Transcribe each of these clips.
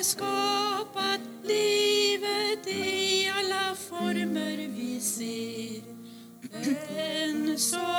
har skapat livet i alla former vi ser. Den så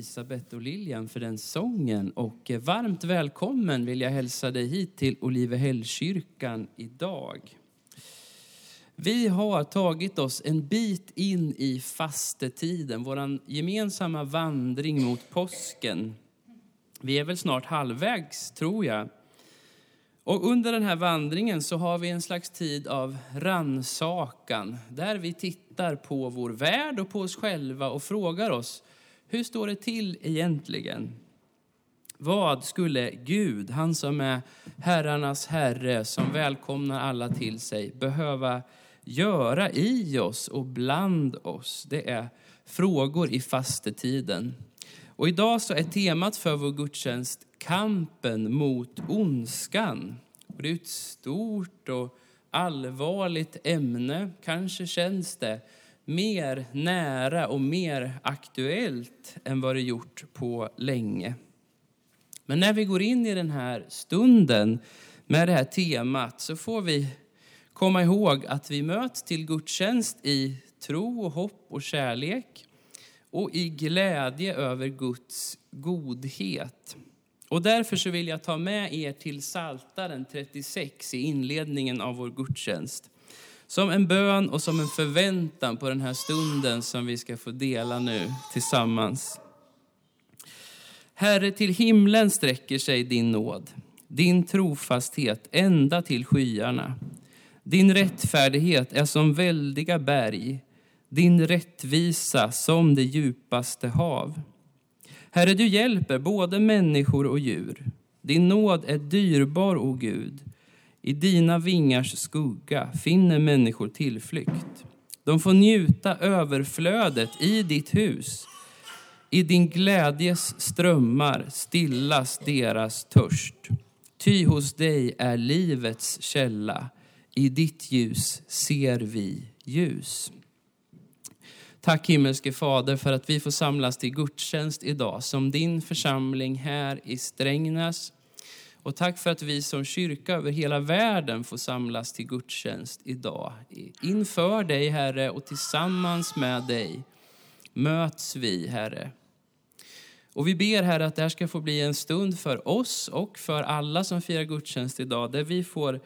Elisabeth och Lilian för den sången. Och eh, varmt välkommen vill jag hälsa dig hit till Olivehällskyrkan idag. Vi har tagit oss en bit in i fastetiden, vår gemensamma vandring mot påsken. Vi är väl snart halvvägs, tror jag. Och under den här vandringen så har vi en slags tid av ransakan där vi tittar på vår värld och på oss själva och frågar oss hur står det till egentligen? Vad skulle Gud, han som är herrarnas herre, som välkomnar alla till sig, behöva göra i oss och bland oss? Det är frågor i fastetiden. Och idag så är temat för vår gudstjänst kampen mot ondskan. Och det är ett stort och allvarligt ämne. Kanske känns det mer nära och mer aktuellt än vad det gjort på länge. Men när vi går in i den här stunden med det här temat så får vi komma ihåg att vi möts till gudstjänst i tro och hopp och kärlek och i glädje över Guds godhet. Och därför så vill jag ta med er till Saltaren 36 i inledningen av vår gudstjänst. Som en bön och som en förväntan på den här stunden som vi ska få dela nu tillsammans. Herre, till himlen sträcker sig din nåd, din trofasthet ända till skyarna. Din rättfärdighet är som väldiga berg, din rättvisa som det djupaste hav. Herre, du hjälper både människor och djur. Din nåd är dyrbar, o Gud. I dina vingars skugga finner människor tillflykt. De får njuta överflödet i ditt hus. I din glädjes strömmar stillas deras törst. Ty hos dig är livets källa. I ditt ljus ser vi ljus. Tack himmelske Fader för att vi får samlas till gudstjänst idag som din församling här i Strängnäs. Och tack för att vi som kyrka över hela världen får samlas till gudstjänst idag. Inför dig Herre och tillsammans med dig möts vi Herre. Och vi ber Herre att det här ska få bli en stund för oss och för alla som firar gudstjänst idag där vi får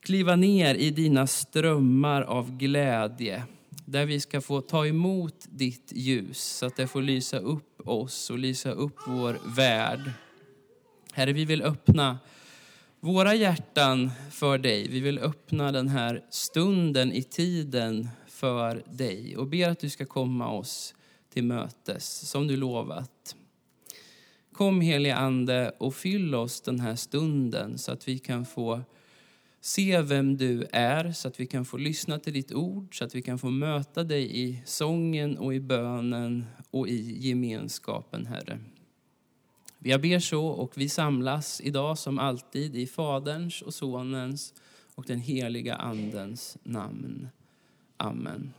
kliva ner i dina strömmar av glädje där vi ska få ta emot ditt ljus så att det får lysa upp oss och lysa upp vår värld. Herre, vi vill öppna våra hjärtan för dig. Vi vill öppna den här stunden i tiden för dig och ber att du ska komma oss till mötes som du lovat. Kom helige Ande och fyll oss den här stunden så att vi kan få se vem du är, så att vi kan få lyssna till ditt ord, så att vi kan få möta dig i sången och i bönen och i gemenskapen, Herre. Jag ber så och vi samlas idag som alltid i Faderns och Sonens och den heliga Andens namn. Amen.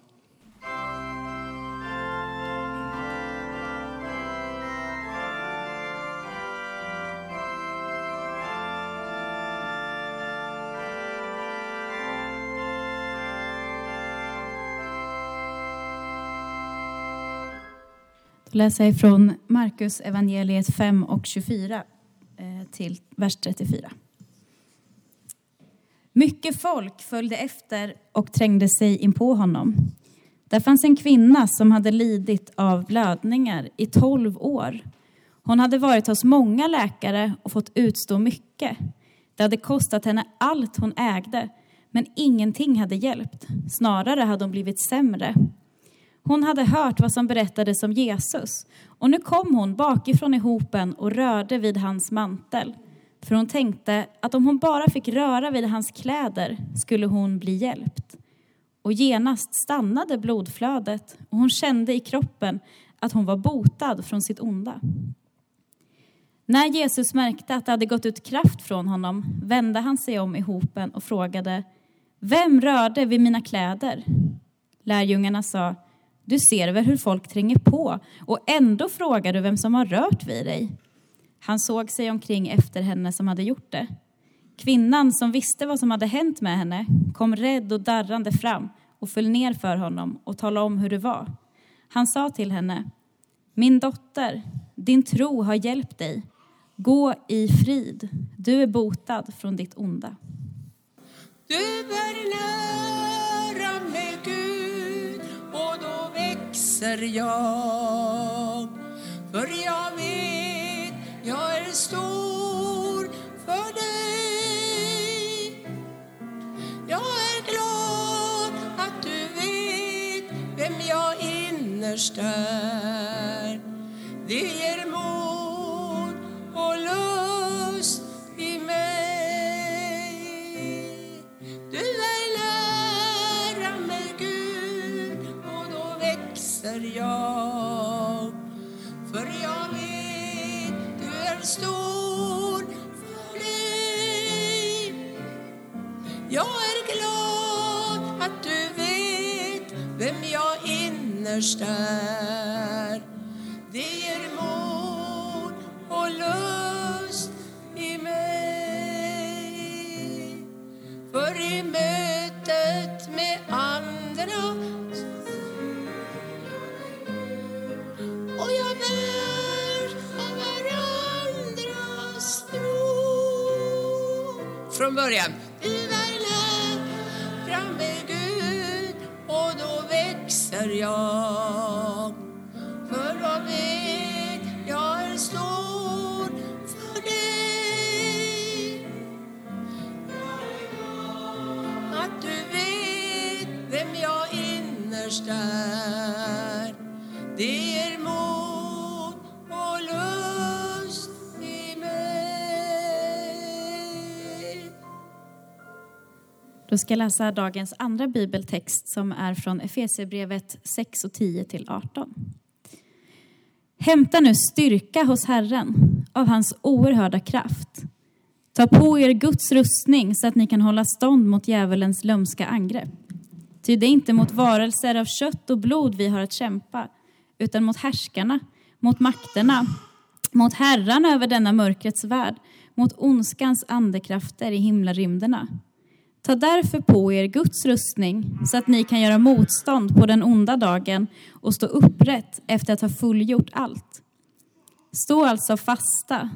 Läser jag Markus evangeliet 5 och 24 eh, till vers 34. Mycket folk följde efter och trängde sig in på honom. Där fanns en kvinna som hade lidit av blödningar i tolv år. Hon hade varit hos många läkare och fått utstå mycket. Det hade kostat henne allt hon ägde, men ingenting hade hjälpt. Snarare hade hon blivit sämre hon hade hört vad som berättades om Jesus och nu kom hon bakifrån i hopen och rörde vid hans mantel. För hon tänkte att om hon bara fick röra vid hans kläder skulle hon bli hjälpt. Och genast stannade blodflödet och hon kände i kroppen att hon var botad från sitt onda. När Jesus märkte att det hade gått ut kraft från honom vände han sig om i hopen och frågade Vem rörde vid mina kläder? Lärjungarna sa du ser väl hur folk tränger på och ändå frågar du vem som har rört vid dig. Han såg sig omkring efter henne som hade gjort det. Kvinnan som visste vad som hade hänt med henne kom rädd och darrande fram och föll ner för honom och talade om hur det var. Han sa till henne, min dotter, din tro har hjälpt dig. Gå i frid, du är botad från ditt onda. Du bör lära mig Gud växer jag. För jag vet, jag är stor för dig. Jag är glad att du vet vem jag innerst är. Det ger mod innerst är. Det ger mod och lust i mig. För i mötet med andra och jag bär av varandras tro. Från början. Växer Då ska jag läsa dagens andra bibeltext som är från Efesierbrevet 6 och 10 till 18. Hämta nu styrka hos Herren av hans oerhörda kraft. Ta på er Guds rustning så att ni kan hålla stånd mot djävulens lömska angrepp. Ty det är inte mot varelser av kött och blod vi har att kämpa, utan mot härskarna, mot makterna, mot herrarna över denna mörkrets värld, mot ondskans andekrafter i himlarymderna. Ta därför på er Guds rustning så att ni kan göra motstånd på den onda dagen och stå upprätt efter att ha fullgjort allt. Stå alltså fasta,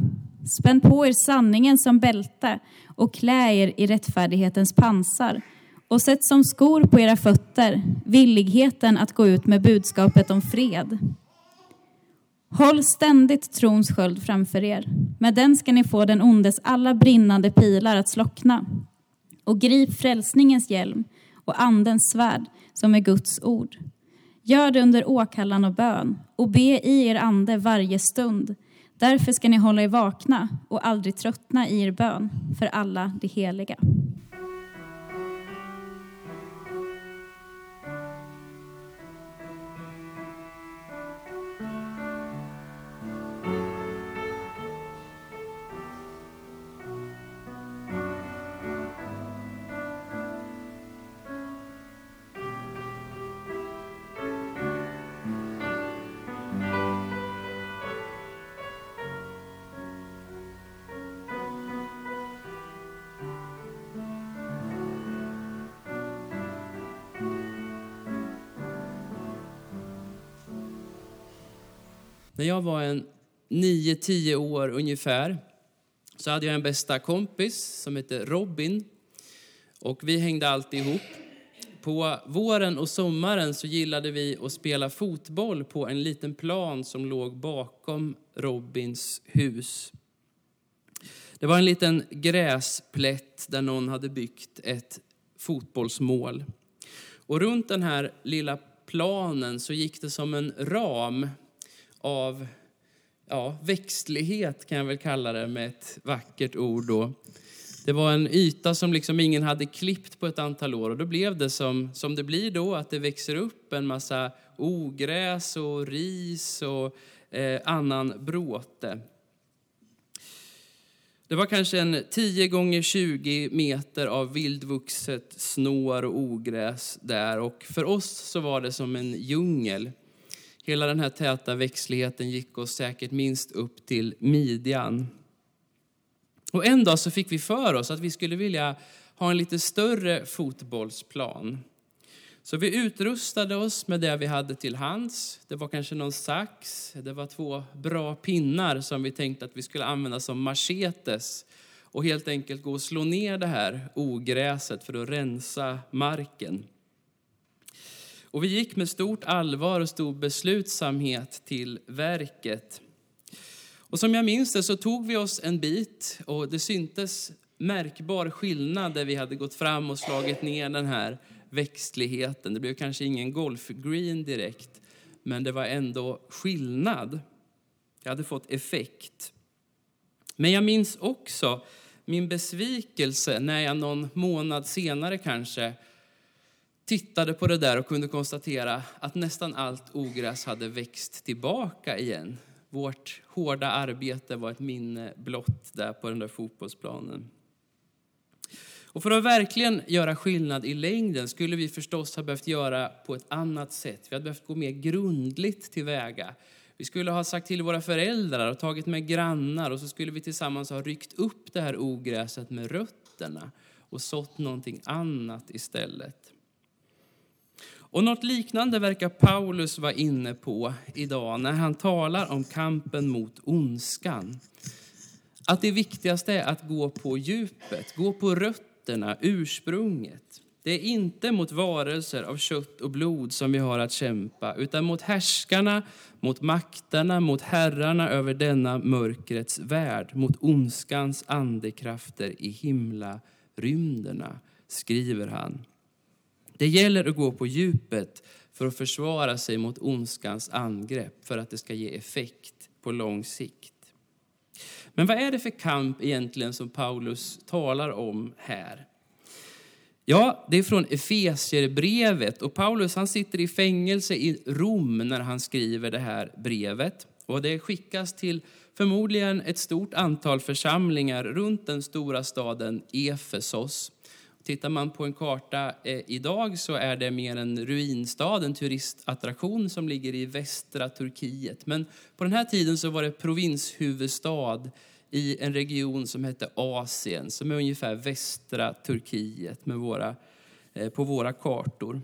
spänn på er sanningen som bälte och klä er i rättfärdighetens pansar och sätt som skor på era fötter villigheten att gå ut med budskapet om fred. Håll ständigt trons sköld framför er. Med den ska ni få den ondes alla brinnande pilar att slockna. Och grip frälsningens hjälm och andens svärd som är Guds ord. Gör det under åkallan och bön och be i er ande varje stund. Därför ska ni hålla er vakna och aldrig tröttna i er bön för alla de heliga. När jag var en 9-10 år ungefär så hade jag en bästa kompis som hette Robin. Och vi hängde alltid ihop. På våren och sommaren så gillade vi att spela fotboll på en liten plan som låg bakom Robins hus. Det var en liten gräsplätt där någon hade byggt ett fotbollsmål. Och runt den här lilla planen så gick det som en ram av ja, växtlighet, kan jag väl kalla det med ett vackert ord. Då. Det var en yta som liksom ingen hade klippt på ett antal år och då blev det som, som det blir då, att det växer upp en massa ogräs och ris och eh, annan bråte. Det var kanske en 10 gånger 20 meter av vildvuxet snår och ogräs där och för oss så var det som en djungel. Hela den här täta växtligheten gick oss säkert minst upp till midjan. Och en dag så fick vi för oss att vi skulle vilja ha en lite större fotbollsplan. Så vi utrustade oss med det vi hade till hands. Det var kanske någon sax, det var två bra pinnar som vi tänkte att vi skulle använda som machetes och helt enkelt gå och slå ner det här ogräset för att rensa marken. Och vi gick med stort allvar och stor beslutsamhet till verket. Och som jag minns det så tog vi oss en bit och det syntes märkbar skillnad där vi hade gått fram och slagit ner den här växtligheten. Det blev kanske ingen golfgreen direkt, men det var ändå skillnad. Det hade fått effekt. Men jag minns också min besvikelse när jag någon månad senare kanske tittade på det där och kunde konstatera att nästan allt ogräs hade växt tillbaka igen. Vårt hårda arbete var ett minne blott där på den där fotbollsplanen. Och för att verkligen göra skillnad i längden skulle vi förstås ha behövt göra på ett annat sätt. Vi hade behövt gå mer grundligt tillväga. Vi skulle ha sagt till våra föräldrar och tagit med grannar och så skulle vi tillsammans ha ryckt upp det här ogräset med rötterna och sått någonting annat istället. Och något liknande verkar Paulus vara inne på idag när han talar om kampen mot ondskan. Att det viktigaste är att gå på djupet, gå på rötterna, ursprunget. Det är inte mot varelser av kött och blod som vi har att kämpa, utan mot härskarna, mot makterna, mot herrarna över denna mörkrets värld, mot ondskans andekrafter i himla rymderna, skriver han. Det gäller att gå på djupet för att försvara sig mot ondskans angrepp för att det ska ge effekt på lång sikt. Men vad är det för kamp egentligen som Paulus talar om här? Ja, det är från Efesierbrevet och Paulus han sitter i fängelse i Rom när han skriver det här brevet. Och det skickas till förmodligen ett stort antal församlingar runt den stora staden Efesos. Tittar man på en karta eh, idag så är det mer en ruinstad, en turistattraktion som ligger i västra Turkiet. Men på den här tiden så var det provinshuvudstad i en region som hette Asien, som är ungefär västra Turkiet med våra, eh, på våra kartor.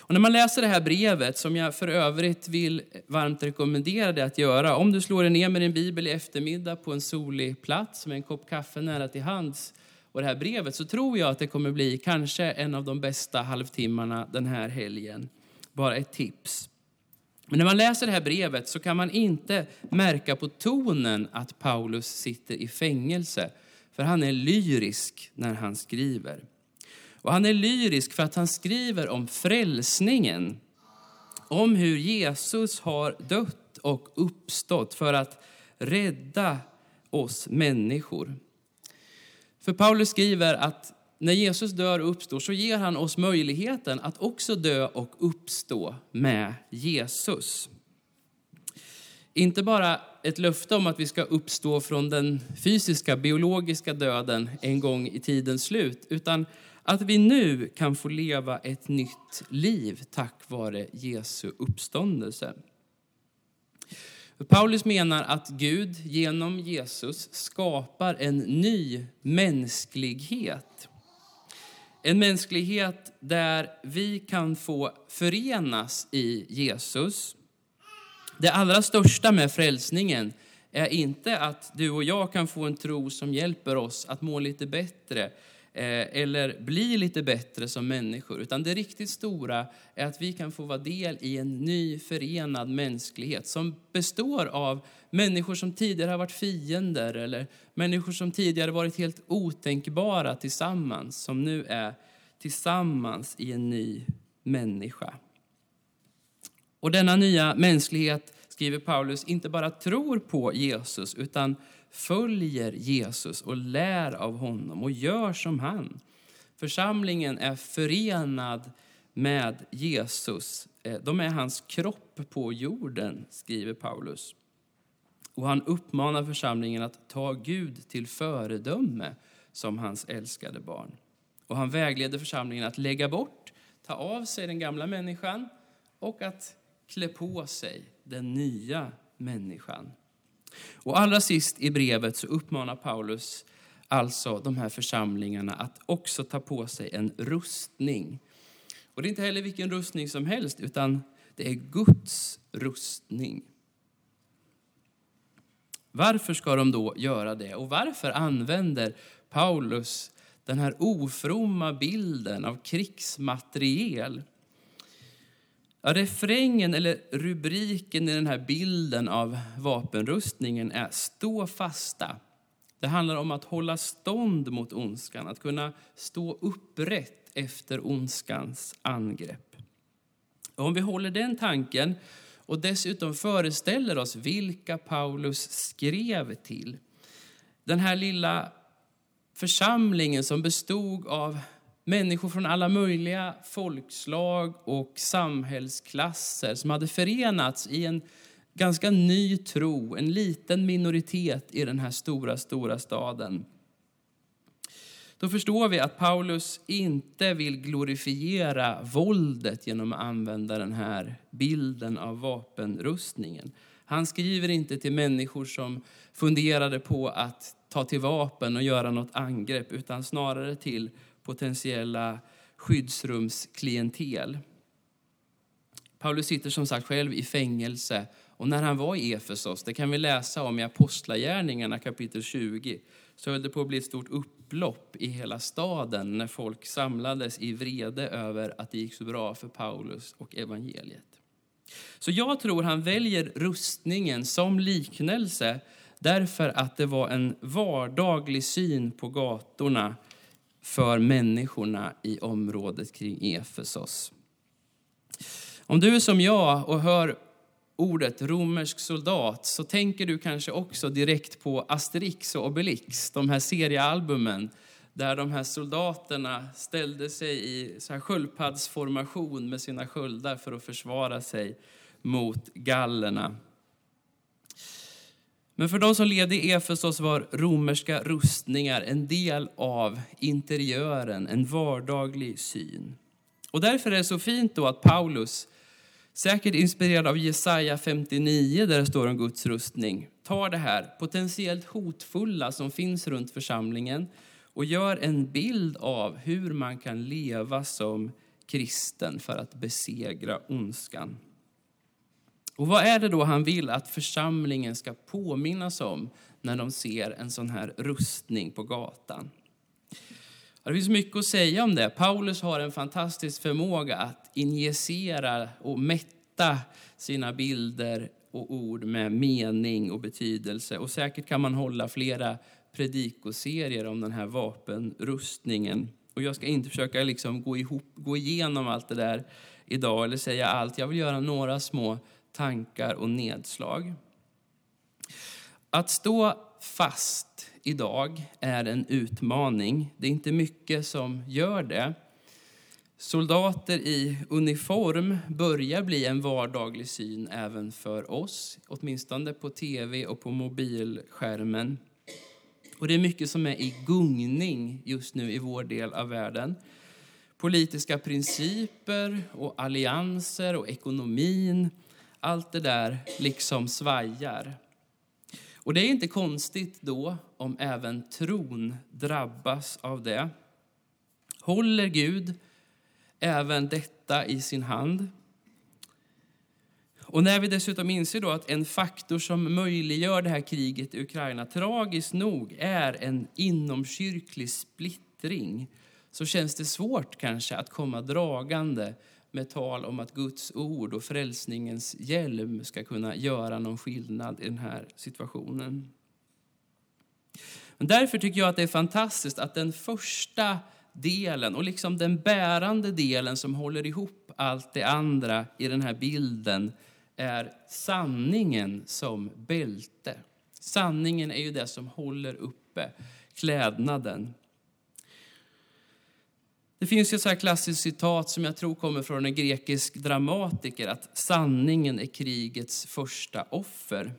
Och när man läser det här brevet, som jag för övrigt vill varmt rekommendera dig att göra, om du slår dig ner med din bibel i eftermiddag på en solig plats med en kopp kaffe nära till hands och det här brevet, så tror jag att det kommer bli kanske en av de bästa halvtimmarna den här helgen. Bara ett tips. Men när man läser det här brevet så kan man inte märka på tonen att Paulus sitter i fängelse, för han är lyrisk när han skriver. Och han är lyrisk för att han skriver om frälsningen, om hur Jesus har dött och uppstått för att rädda oss människor. För Paulus skriver att när Jesus dör och uppstår så ger han oss möjligheten att också dö och uppstå med Jesus. Inte bara ett löfte om att vi ska uppstå från den fysiska, biologiska döden en gång i tidens slut, utan att vi nu kan få leva ett nytt liv tack vare Jesu uppståndelse. Paulus menar att Gud genom Jesus skapar en ny mänsklighet. En mänsklighet där vi kan få förenas i Jesus. Det allra största med frälsningen är inte att du och jag kan få en tro som hjälper oss att må lite bättre Eh, eller bli lite bättre som människor. Utan det riktigt stora är att vi kan få vara del i en ny förenad mänsklighet som består av människor som tidigare har varit fiender eller människor som tidigare varit helt otänkbara tillsammans, som nu är tillsammans i en ny människa. Och denna nya mänsklighet, skriver Paulus, inte bara tror på Jesus utan följer Jesus och lär av honom och gör som han. Församlingen är förenad med Jesus. Eh, de är hans kropp på jorden, skriver Paulus. Och han uppmanar församlingen att ta Gud till föredöme som hans älskade barn. Och han vägleder församlingen att lägga bort, ta av sig den gamla människan och att klä på sig den nya människan. Och allra sist i brevet så uppmanar Paulus alltså de här församlingarna att också ta på sig en rustning. Och det är inte heller vilken rustning som helst, utan det är Guds rustning. Varför ska de då göra det? Och varför använder Paulus den här ofromma bilden av krigsmateriel refrängen eller rubriken i den här bilden av vapenrustningen är Stå fasta. Det handlar om att hålla stånd mot ondskan, att kunna stå upprätt efter ondskans angrepp. Och om vi håller den tanken och dessutom föreställer oss vilka Paulus skrev till. Den här lilla församlingen som bestod av Människor från alla möjliga folkslag och samhällsklasser som hade förenats i en ganska ny tro, en liten minoritet i den här stora, stora staden. Då förstår vi att Paulus inte vill glorifiera våldet genom att använda den här bilden av vapenrustningen. Han skriver inte till människor som funderade på att ta till vapen och göra något angrepp, utan snarare till potentiella skyddsrumsklientel. Paulus sitter som sagt själv i fängelse och när han var i Efesos, det kan vi läsa om i Apostlagärningarna kapitel 20, så höll det på att bli ett stort upplopp i hela staden när folk samlades i vrede över att det gick så bra för Paulus och evangeliet. Så jag tror han väljer rustningen som liknelse därför att det var en vardaglig syn på gatorna för människorna i området kring Efesos. Om du är som jag och hör ordet romersk soldat så tänker du kanske också direkt på Asterix och Obelix, de här seriealbumen där de här soldaterna ställde sig i så här sköldpaddsformation med sina sköldar för att försvara sig mot gallerna. Men för de som levde i Efesos var romerska rustningar en del av interiören, en vardaglig syn. Och därför är det så fint då att Paulus, säkert inspirerad av Jesaja 59 där det står om Guds rustning, tar det här potentiellt hotfulla som finns runt församlingen och gör en bild av hur man kan leva som kristen för att besegra ondskan. Och vad är det då han vill att församlingen ska påminnas om när de ser en sån här rustning på gatan? Det finns mycket att säga om det. Paulus har en fantastisk förmåga att injicera och mätta sina bilder och ord med mening och betydelse. Och säkert kan man hålla flera predikoserier om den här vapenrustningen. Och jag ska inte försöka liksom gå, ihop, gå igenom allt det där idag eller säga allt. Jag vill göra några små tankar och nedslag. Att stå fast idag är en utmaning. Det är inte mycket som gör det. Soldater i uniform börjar bli en vardaglig syn även för oss, åtminstone på tv och på mobilskärmen. Och det är mycket som är i gungning just nu i vår del av världen. Politiska principer och allianser och ekonomin, allt det där liksom svajar. Och det är inte konstigt då om även tron drabbas av det. Håller Gud även detta i sin hand? Och när vi dessutom inser då att en faktor som möjliggör det här kriget i Ukraina tragiskt nog är en inomkyrklig splittring så känns det svårt kanske att komma dragande med tal om att Guds ord och frälsningens hjälm ska kunna göra någon skillnad i den här situationen. Men därför tycker jag att det är fantastiskt att den första delen och liksom den bärande delen som håller ihop allt det andra i den här bilden är sanningen som bälte. Sanningen är ju det som håller uppe klädnaden. Det finns ju ett klassiskt citat som jag tror kommer från en grekisk dramatiker att sanningen är krigets första offer.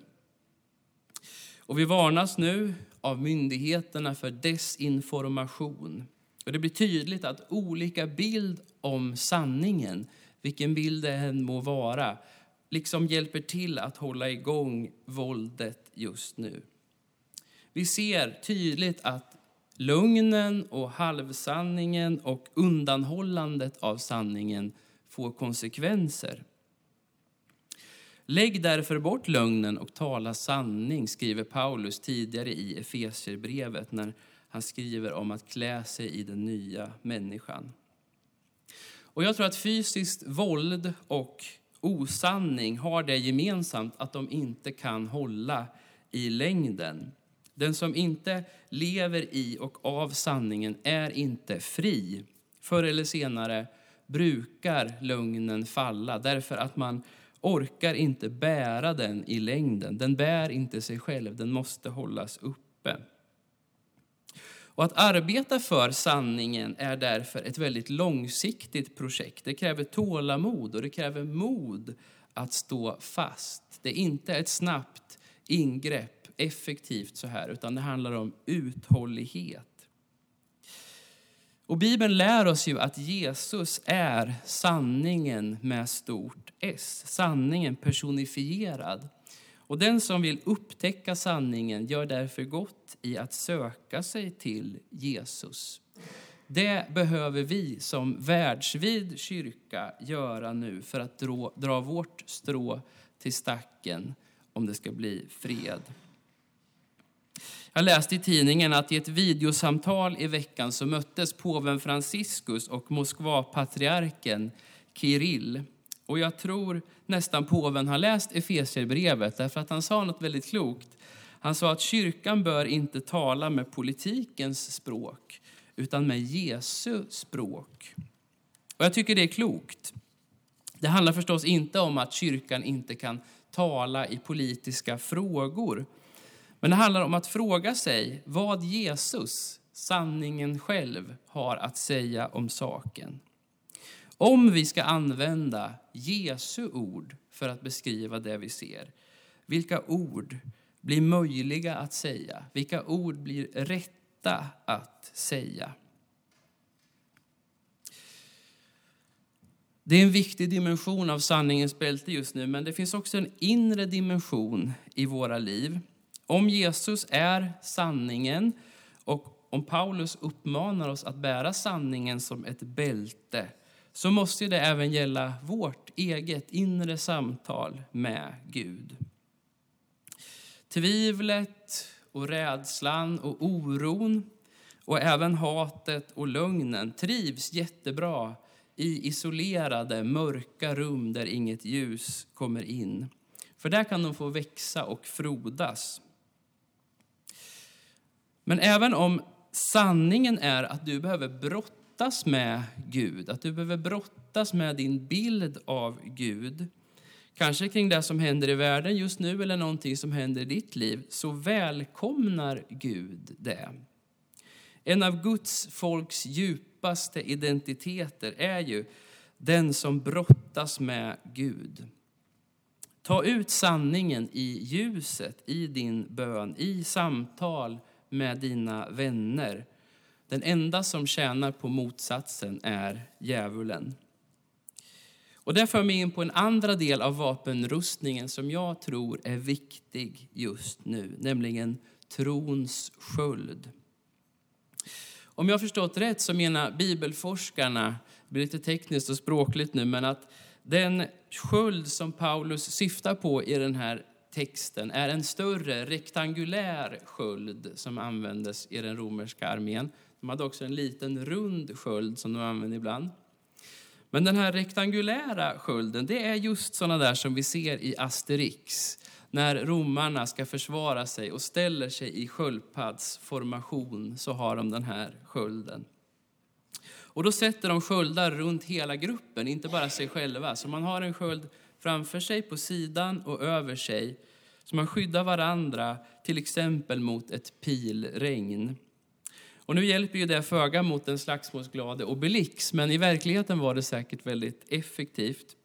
Och vi varnas nu av myndigheterna för desinformation. Och det blir tydligt att olika bild om sanningen, vilken bild det än må vara, liksom hjälper till att hålla igång våldet just nu. Vi ser tydligt att lögnen och halvsanningen och undanhållandet av sanningen får konsekvenser. Lägg därför bort lögnen och tala sanning, skriver Paulus tidigare i Efesierbrevet när han skriver om att klä sig i den nya människan. Och jag tror att fysiskt våld och osanning har det gemensamt att de inte kan hålla i längden. Den som inte lever i och av sanningen är inte fri. Förr eller senare brukar lögnen falla därför att man orkar inte bära den i längden. Den bär inte sig själv, den måste hållas uppe. Och att arbeta för sanningen är därför ett väldigt långsiktigt projekt. Det kräver tålamod och det kräver mod att stå fast. Det är inte ett snabbt ingrepp, effektivt så här, utan det handlar om uthållighet. Och Bibeln lär oss ju att Jesus är sanningen med stort S, sanningen personifierad. Och den som vill upptäcka sanningen gör därför gott i att söka sig till Jesus. Det behöver vi som världsvid kyrka göra nu för att dra, dra vårt strå till stacken om det ska bli fred. Jag läste i tidningen att i ett videosamtal i veckan så möttes påven Franciscus och Moskva-patriarken Kirill. Och jag tror nästan påven har läst Efesierbrevet därför att han sa något väldigt klokt. Han sa att kyrkan bör inte tala med politikens språk utan med Jesu språk. Och jag tycker det är klokt. Det handlar förstås inte om att kyrkan inte kan tala i politiska frågor. Men det handlar om att fråga sig vad Jesus, sanningen själv, har att säga om saken. Om vi ska använda Jesu ord för att beskriva det vi ser, vilka ord blir möjliga att säga? Vilka ord blir rätta att säga? Det är en viktig dimension av sanningens bälte just nu, men det finns också en inre dimension i våra liv. Om Jesus är sanningen och om Paulus uppmanar oss att bära sanningen som ett bälte så måste det även gälla vårt eget inre samtal med Gud. Tvivlet och rädslan och oron och även hatet och lögnen trivs jättebra i isolerade, mörka rum där inget ljus kommer in. För där kan de få växa och frodas. Men även om sanningen är att du behöver brottas med Gud, att du behöver brottas med din bild av Gud, kanske kring det som händer i världen just nu eller någonting som händer i ditt liv, så välkomnar Gud det. En av Guds folks djupaste identiteter är ju den som brottas med Gud. Ta ut sanningen i ljuset, i din bön, i samtal med dina vänner. Den enda som tjänar på motsatsen är djävulen. Och det för mig in på en andra del av vapenrustningen som jag tror är viktig just nu, nämligen trons sköld. Om jag har förstått rätt så menar bibelforskarna, det blir lite tekniskt och språkligt nu, men att den sköld som Paulus syftar på i den här texten är en större rektangulär sköld som användes i den romerska armén. De hade också en liten rund sköld som de använde ibland. Men den här rektangulära skölden, det är just sådana där som vi ser i Asterix när romarna ska försvara sig och ställer sig i sköldpaddsformation så har de den här skölden. Och då sätter de sköldar runt hela gruppen, inte bara sig själva. Så man har en sköld framför sig, på sidan och över sig. Så man skyddar varandra, till exempel mot ett pilregn. Och nu hjälper ju det föga mot den slagsmålsglade Obelix, men i verkligheten var det säkert väldigt effektivt.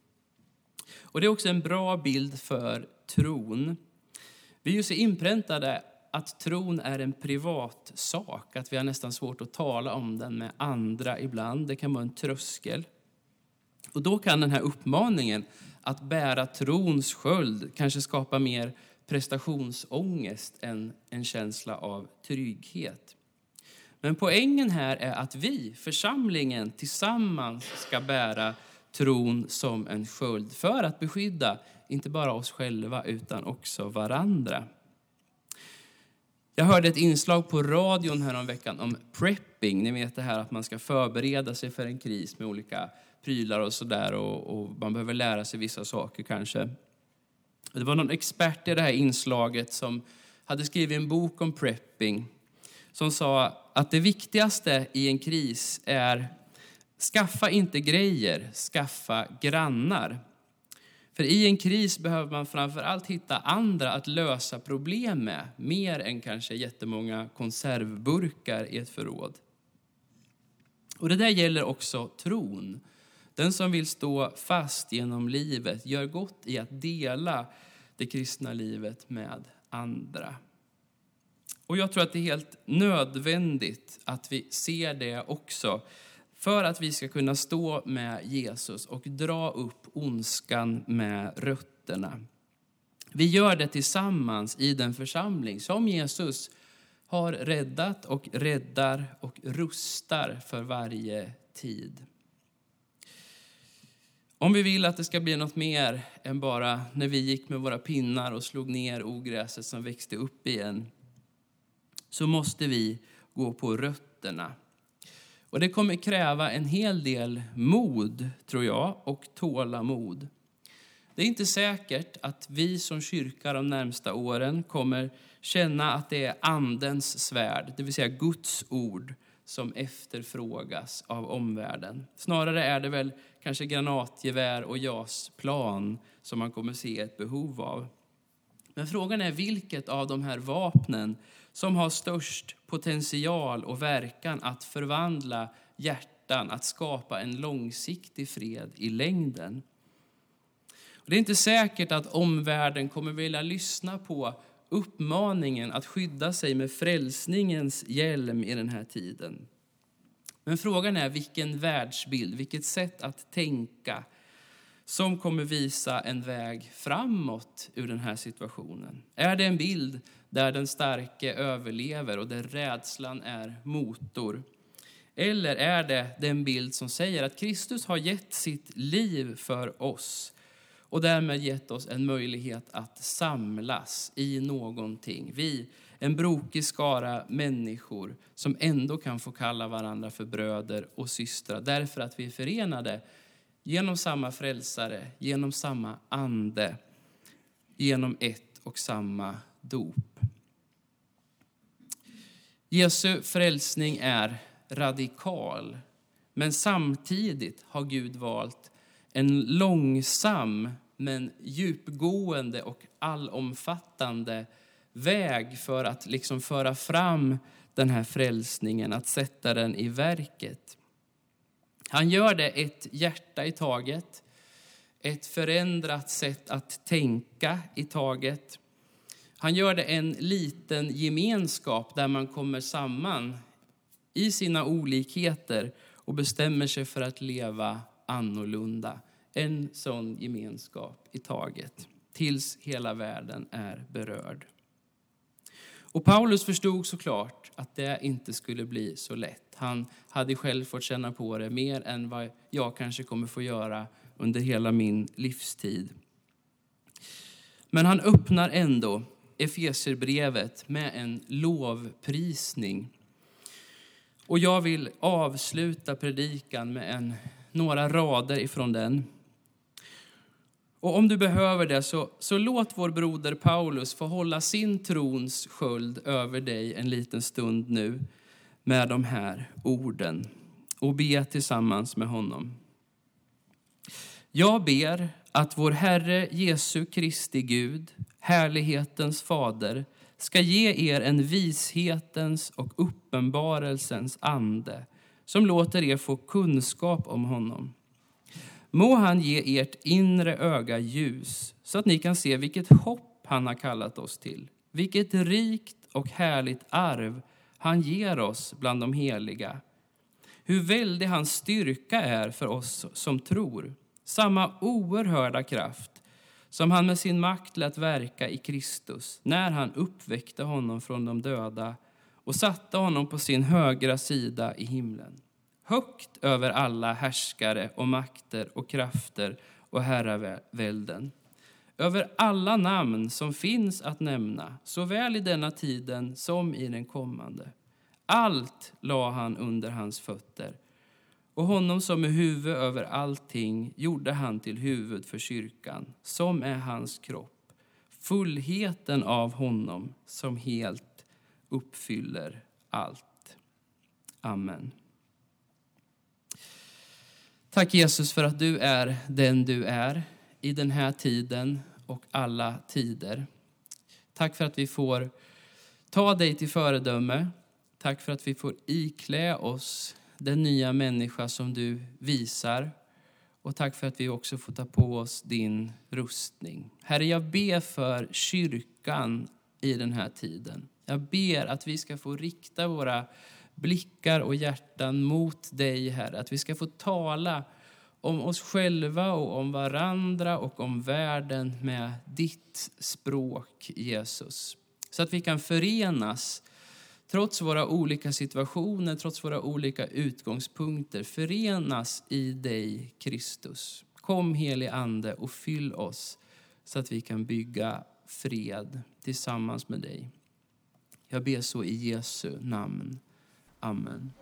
Och det är också en bra bild för tron. Vi är ju så inpräntade att tron är en privat sak, att vi har nästan svårt att tala om den med andra ibland. Det kan vara en tröskel. Och då kan den här uppmaningen att bära trons sköld kanske skapar mer prestationsångest än en känsla av trygghet. Men poängen här är att vi, församlingen, tillsammans ska bära tron som en sköld för att beskydda inte bara oss själva utan också varandra. Jag hörde ett inslag på radion häromveckan om prepping. Ni vet det här att man ska förbereda sig för en kris med olika prylar och sådär och, och man behöver lära sig vissa saker kanske. Det var någon expert i det här inslaget som hade skrivit en bok om prepping som sa att det viktigaste i en kris är skaffa inte grejer, skaffa grannar. För i en kris behöver man framför allt hitta andra att lösa problem med, mer än kanske jättemånga konservburkar i ett förråd. Och det där gäller också tron. Den som vill stå fast genom livet gör gott i att dela det kristna livet med andra. Och jag tror att det är helt nödvändigt att vi ser det också för att vi ska kunna stå med Jesus och dra upp ondskan med rötterna. Vi gör det tillsammans i den församling som Jesus har räddat och räddar och rustar för varje tid. Om vi vill att det ska bli något mer än bara när vi gick med våra pinnar och slog ner ogräset som växte upp igen, så måste vi gå på rötterna. Och det kommer kräva en hel del mod, tror jag, och tålamod. Det är inte säkert att vi som kyrka de närmsta åren kommer känna att det är Andens svärd, det vill säga Guds ord, som efterfrågas av omvärlden. Snarare är det väl kanske granatgevär och JAS-plan som man kommer se ett behov av. Men frågan är vilket av de här vapnen som har störst potential och verkan att förvandla hjärtan, att skapa en långsiktig fred i längden. Det är inte säkert att omvärlden kommer vilja lyssna på uppmaningen att skydda sig med frälsningens hjälm i den här tiden. Men frågan är vilken världsbild, vilket sätt att tänka som kommer visa en väg framåt ur den här situationen. Är det en bild där den starke överlever och där rädslan är motor? Eller är det den bild som säger att Kristus har gett sitt liv för oss och därmed gett oss en möjlighet att samlas i någonting. Vi, en brokig skara människor som ändå kan få kalla varandra för bröder och systrar därför att vi är förenade genom samma frälsare, genom samma ande, genom ett och samma dop. Jesu frälsning är radikal, men samtidigt har Gud valt en långsam men djupgående och allomfattande väg för att liksom föra fram den här frälsningen, att sätta den i verket. Han gör det ett hjärta i taget, ett förändrat sätt att tänka i taget. Han gör det en liten gemenskap där man kommer samman i sina olikheter och bestämmer sig för att leva annorlunda. En sån gemenskap i taget, tills hela världen är berörd. Och Paulus förstod såklart att det inte skulle bli så lätt. Han hade själv fått känna på det mer än vad jag kanske kommer få göra under hela min livstid. Men han öppnar ändå Efeserbrevet med en lovprisning. Och jag vill avsluta predikan med en, några rader ifrån den. Och om du behöver det, så, så låt vår broder Paulus få hålla sin trons sköld över dig en liten stund nu med de här orden och be tillsammans med honom. Jag ber att vår Herre Jesu Kristi Gud, härlighetens fader, ska ge er en vishetens och uppenbarelsens ande som låter er få kunskap om honom Må han ge ert inre öga ljus så att ni kan se vilket hopp han har kallat oss till. Vilket rikt och härligt arv han ger oss bland de heliga. Hur väldig hans styrka är för oss som tror. Samma oerhörda kraft som han med sin makt lät verka i Kristus när han uppväckte honom från de döda och satte honom på sin högra sida i himlen högt över alla härskare och makter och krafter och herravälden. Över alla namn som finns att nämna, såväl i denna tiden som i den kommande. Allt la han under hans fötter och honom som är huvud över allting gjorde han till huvud för kyrkan, som är hans kropp, fullheten av honom som helt uppfyller allt. Amen. Tack Jesus för att du är den du är i den här tiden och alla tider. Tack för att vi får ta dig till föredöme. Tack för att vi får iklä oss den nya människa som du visar. Och tack för att vi också får ta på oss din rustning. Herre, jag ber för kyrkan i den här tiden. Jag ber att vi ska få rikta våra blickar och hjärtan mot dig, Herre. Att vi ska få tala om oss själva och om varandra och om världen med ditt språk, Jesus. Så att vi kan förenas, trots våra olika situationer, trots våra olika utgångspunkter, förenas i dig, Kristus. Kom, helig Ande, och fyll oss så att vi kan bygga fred tillsammans med dig. Jag ber så i Jesu namn. Amen.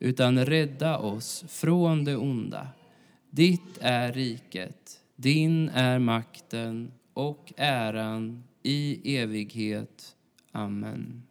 utan rädda oss från det onda. Ditt är riket, din är makten och äran i evighet. Amen.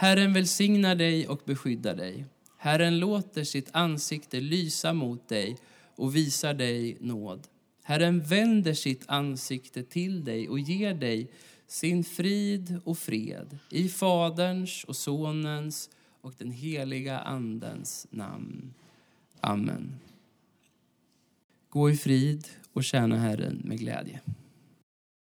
Herren välsignar dig och beskyddar dig. Herren låter sitt ansikte lysa mot dig och visar dig nåd. Herren vänder sitt ansikte till dig och ger dig sin frid och fred i Faderns och Sonens och den heliga Andens namn. Amen. Gå i frid och tjäna Herren med glädje.